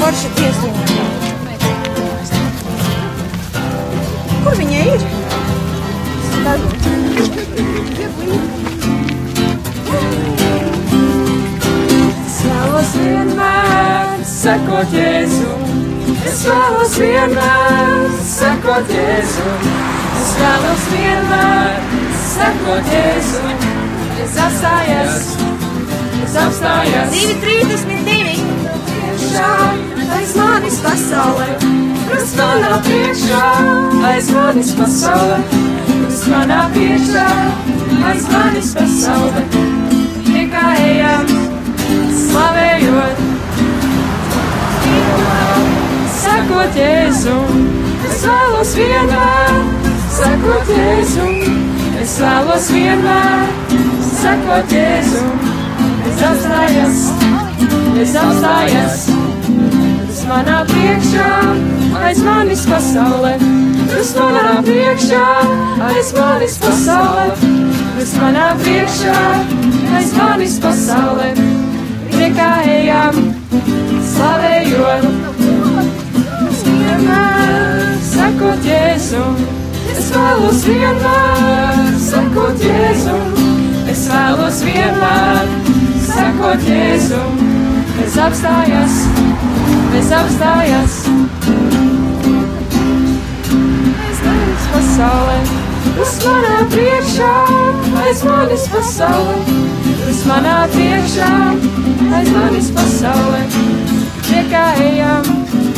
forša dziesma. Kur viņa ir? Vēlos vienmēr sekot Jēzu. Es vēlos vienmēr sekot Jēzu. Es vēlos vienmēr sekot Jēzu. Es apstājies, es apstājies. 2,32. Priekšā, aiz manis pasaulē. Krust manā priekšā, aiz manis pasaulē. Tikai ejam, slavējot. Sakot Jēzu, es vēlos vienmēr, sakot Jēzu. Es vēlos vienmēr, sakot Jēzu. Es apstājos, es apstājos. Tas manā priekšā, aiz manis pasaulē. Tas manā priekšā, aiz manis pasaulē. Tas manā priekšā, aiz manis pasaulē. Priekā ejam, slavējot. Es vienmēr sakot Jēzu. Es vēlos vienmēr sakot Jēzu. Es vēlos vienmēr sakot Jēzu. Es apstājos, es apstājos. Tas manā priekšā, aiz manis pasaulē. Tas manā priekšā, aiz manis pasaulē. Tikai ejam.